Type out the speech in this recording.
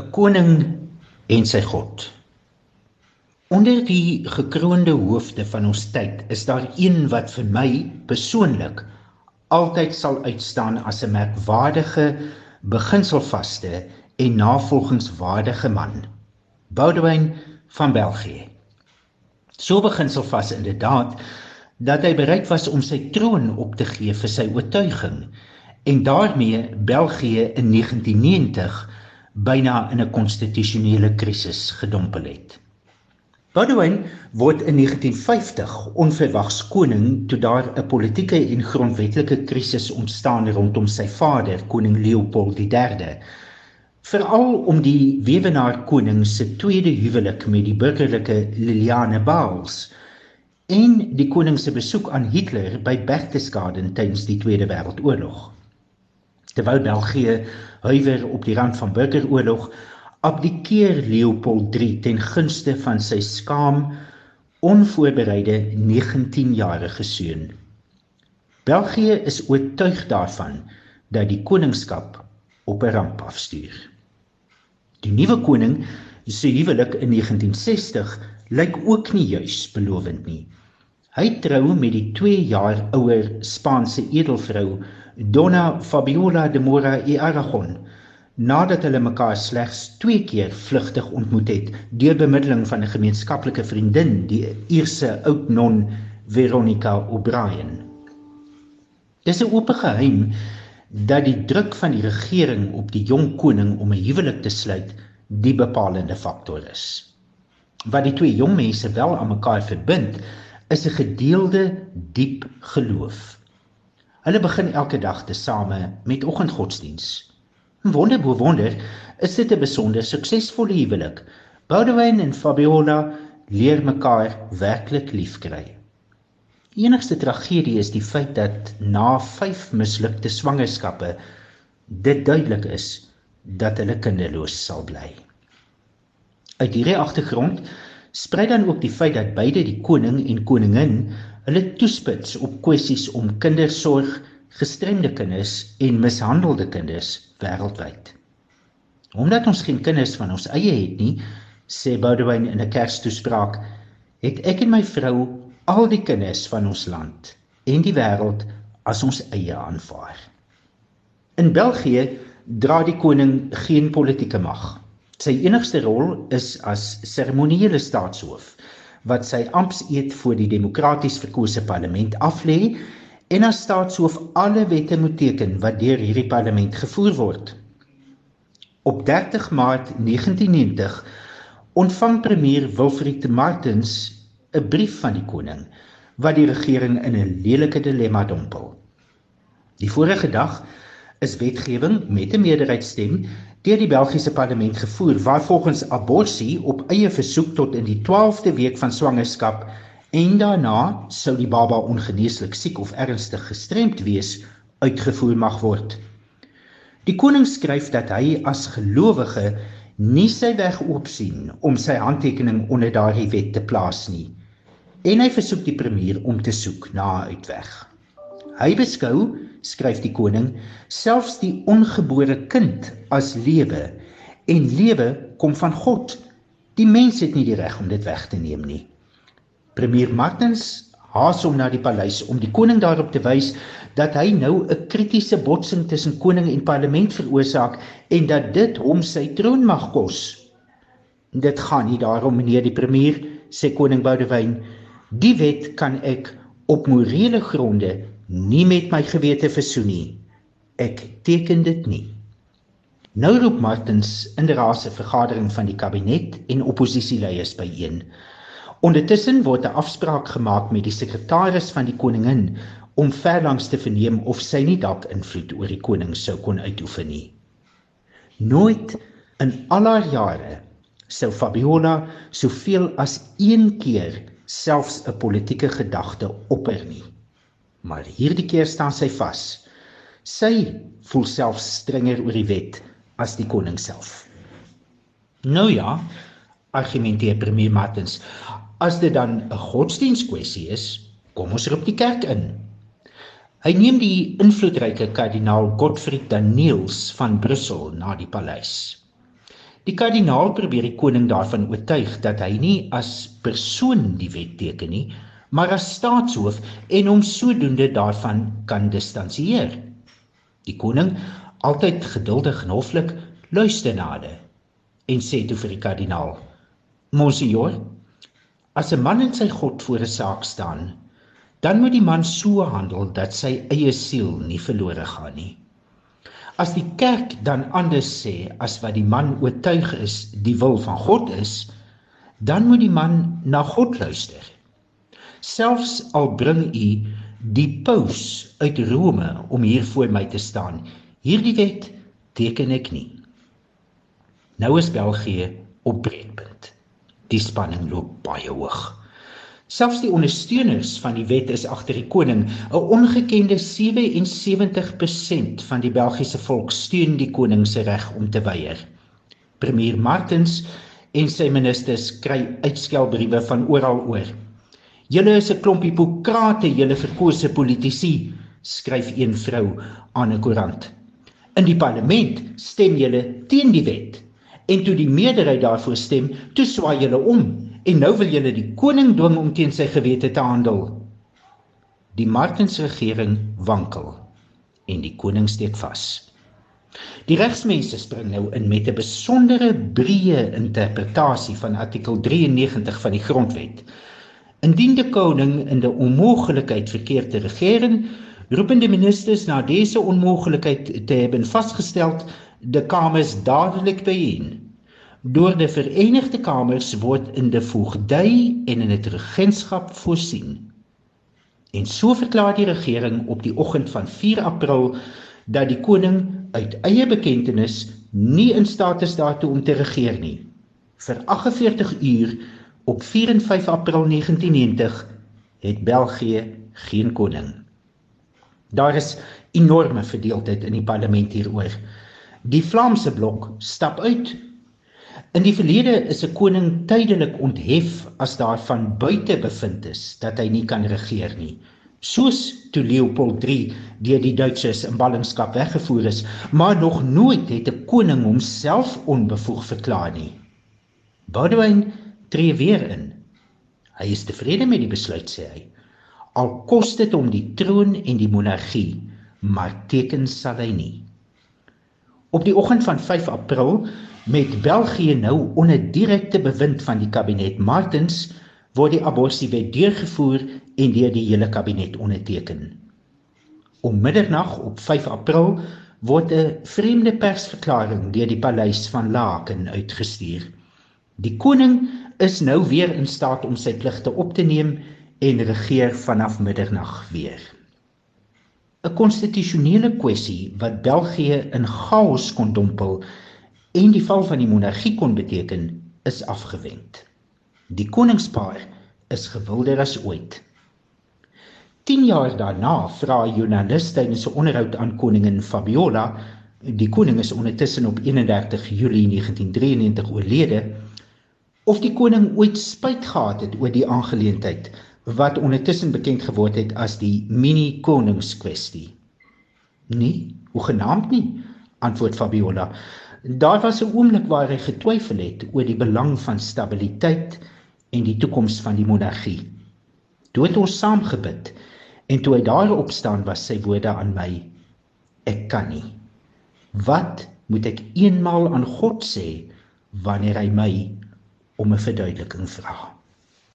'n koning en sy God. Onder die gekroonde hoofde van ons tyd is daar een wat vir my persoonlik altyd sal uitstaan as 'n merkwaardige, beginselvaste en navolgingswaardige man. Boudewyn van België. So beginselvas inderdaad dat hy bereid was om sy troon op te gee vir sy oortuiging en daarmee België in 1990 byna in 'n konstitusionele krisis gedompel het. Boudewyn word in 1950 onverwags koning toe daar 'n politieke en grondwetlike krisis ontstaan rondom sy vader, koning Leopold III. Veral om die weewenaar koning se tweede huwelik met die burgerlike Liliane Baals en die koning se besoek aan Hitler by Berchtesgaden tydens die Tweede Wêreldoorlog. Terwyl België huiwer op die rand van burgeroorlog, abdikeer Leopold III ten gunste van sy skaam, onvoorbereide 19-jarige seun. België is oortuig daarvan dat die koningskap op 'n ramp afstuur. Die nuwe koning se huwelik in 1960 lyk ook nie juis belovend nie. Hy trou met die 2 jaar ouer Spaanse edelvrou Donna Fabiola de Mora y Aragon nadat hulle mekaar slegs 2 keer vlugtig ontmoet het deur bemiddeling van 'n gemeenskaplike vriendin, die Ierse oud non Veronica O'Brien. Dis 'n oop geheim dat die druk van die regering op die jong koning om 'n huwelik te sluit die bepalende faktor is. Wat die twee jong mense wel aan mekaar verbind, is 'n gedeelde diep geloof. Hulle begin elke dag te same met oggendgodsdiens. Wonder bo wonder, is dit 'n besonder suksesvolle huwelik. Boudewyn en Fabiola leer mekaar werklik liefkry. Die enigste tragedie is die feit dat na 5 mislukte swangerskappe dit duidelik is dat hulle kinderloos sal bly. Uit hierdie agtergrond sprei dan ook die feit dat beide die koning en koningin hulle toespits op kwessies om kindersorg, gestremde kinders en mishandelde kinders wêreldwyd. Omdat ons geen kinders van ons eie het nie, sê Boudewyn in 'n Kerstoespraak, het ek en my vrou al die kinders van ons land en die wêreld as ons eie aanvaar. In België dra die koning geen politieke mag. Sy enigste rol is as seremonieele staatshoof wat sy ampseed voor die demokraties verkose parlement aflê en as staatshoof alle wette moet teken wat deur hierdie parlement gevoer word. Op 30 Maart 1990 ontvang premier Wilfried Martens 'n brief van die koning wat die regering in 'n lelike dilemma dompel. Die vorige dag is wetgewing met 'n meerderheidsstem deur die Belgiese parlement gevoer waar volgens abortus op eie versoek tot in die 12de week van swangerskap en daarna sou die baba ongeneeslik siek of ernstig gestremd wees uitgevoer mag word. Die koning skryf dat hy as gelowige nie sy weg oop sien om sy handtekening onder daardie wet te plaas nie en hy versoek die premier om te soek na 'n uitweg. Hy beskou skryf die koning, selfs die ongebore kind as lewe en lewe kom van God. Die mens het nie die reg om dit weg te neem nie. Premier Martens haas hom na die paleis om die koning daarop te wys dat hy nou 'n kritiese botsing tussen koning en parlement veroorsaak en dat dit hom sy troon mag kos. Dit gaan nie daarom meneer die premier sê koning Boudewyn die wet kan ek op morele gronde nie met my gewete versoen nie. Ek teken dit nie. Nou roep Martens in die raadse vergadering van die kabinet en oppositieleiers byeen. Ondertussen word 'n afspraak gemaak met die sekretaris van die koningin om verlangs te verneem of sy nie dalk invloed oor die koning sou kon uitoefen nie. Nooit in al haar jare sou Fabiola soveel as een keer selfs 'n politieke gedagte opper nie maar hierdie keer staan sy vas. Sy voel self strenger oor die wet as die koning self. Nou ja, argumenteer premier Martens, as dit dan 'n godsdienstkwessie is, kom ons roep die kerk in. Hy neem die invloedryke kardinaal Godfried Daniels van Brussel na die paleis. Die kardinaal probeer die koning daarvan oortuig dat hy nie as persoon die wet teken nie, maar as staatshoof en hom sodoende daarvan kan distansieer. Die koning, altyd geduldig en hoflik, luister na hulle en sê toe vir die kardinaal: "Monsignor, as 'n man in sy God voor 'n saak staan, dan moet die man so handel dat sy eie siel nie verlore gaan nie." As die kerk dan anders sê as wat die man oortuig is die wil van God is, dan moet die man na God luister. Selfs al bring u die paus uit Rome om hier voor my te staan, hierdie wet teken ek nie. Nou is België op breekpunt. Die spanning loop baie hoog. Selfs die ondersteuners van die wet is agter die koning. 'n Ongekende 77% van die Belgiese volk steun die koning se reg om te weier. Premier Martens en sy ministers kry uitskelbriewe van oral oor. Julle is 'n klomp hipokrate, julle verkose politici, skryf een vrou aan 'n koerant. In die parlement stem julle teen die wet en toe die meerderheid daarvoor stem, toe swaai julle om en nou wil julle die koning dwing om teen sy gewete te handel. Die Martens regering wankel en die koning steek vas. Die regsmense spring nou in met 'n besondere breë interpretasie van artikel 93 van die grondwet. Indien die koning in die onmoontlikheid verkeer te regeer, roepende ministers na dese onmoontlikheid te hebben vasgestel, de kamers dadelik byeen deur die Verenigde Kamers word in die voogdy en in die regentskap voorsien. En so verklaar die regering op die oggend van 4 April dat die koning uit eie bekendtenis nie in staat is daartoe om te regeer nie. Vir 48 uur op 4 en 5 April 1990 het België geen koning. Daar is enorme verdeeldheid in die parlement hieroor. Die Vlaamse blok stap uit In die verlede is 'n koning tydelik onthef as daar van buite bevind is dat hy nie kan regeer nie. Soos toe Leopold III deur die Duitsers in ballingskap weggevoer is, maar nog nooit het 'n koning homself onbevoeg verklaar nie. Boudewyn tree weer in. Hy is tevrede met die besluit sê hy. Al kos dit hom die troon en die monargie, maar teken sal hy nie. Op die oggend van 5 April met België nou onder direkte bewind van die kabinet Martens word die aborsiewet deurgevoer en deur die hele kabinet onderteken. Om middernag op 5 April word 'n vreemde persverklaring deur die paleis van Laken uitgestuur. Die koning is nou weer in staat om sy pligte op te neem en regeer vanaf middernag weer. 'n konstitusionele kwessie wat België in chaos kon dompel en die val van die monargie kon beteken, is afgewend. Die koningspaar is gewilder as ooit. 10 jaar daarna vra 'n joernalis tydens 'n onderhoud aan koningin Fabiola, die koning is ondertussen op 31 Julie 1993 oorlede, of die koning ooit spyt gehad het oor die aangeleentheid wat ondertussen bekend geword het as die mini koningskwestie. Nee, hoe genaamd nie, antwoord Fabiola. Daar was 'n oomblik waar hy getwyfel het oor die belang van stabiliteit en die toekoms van die monargie. Toe het ons saam gebid en toe hy daar opstaan was sy woorde aan my: Ek kan nie. Wat moet ek eenmaal aan God sê wanneer hy my om 'n verduideliking vra?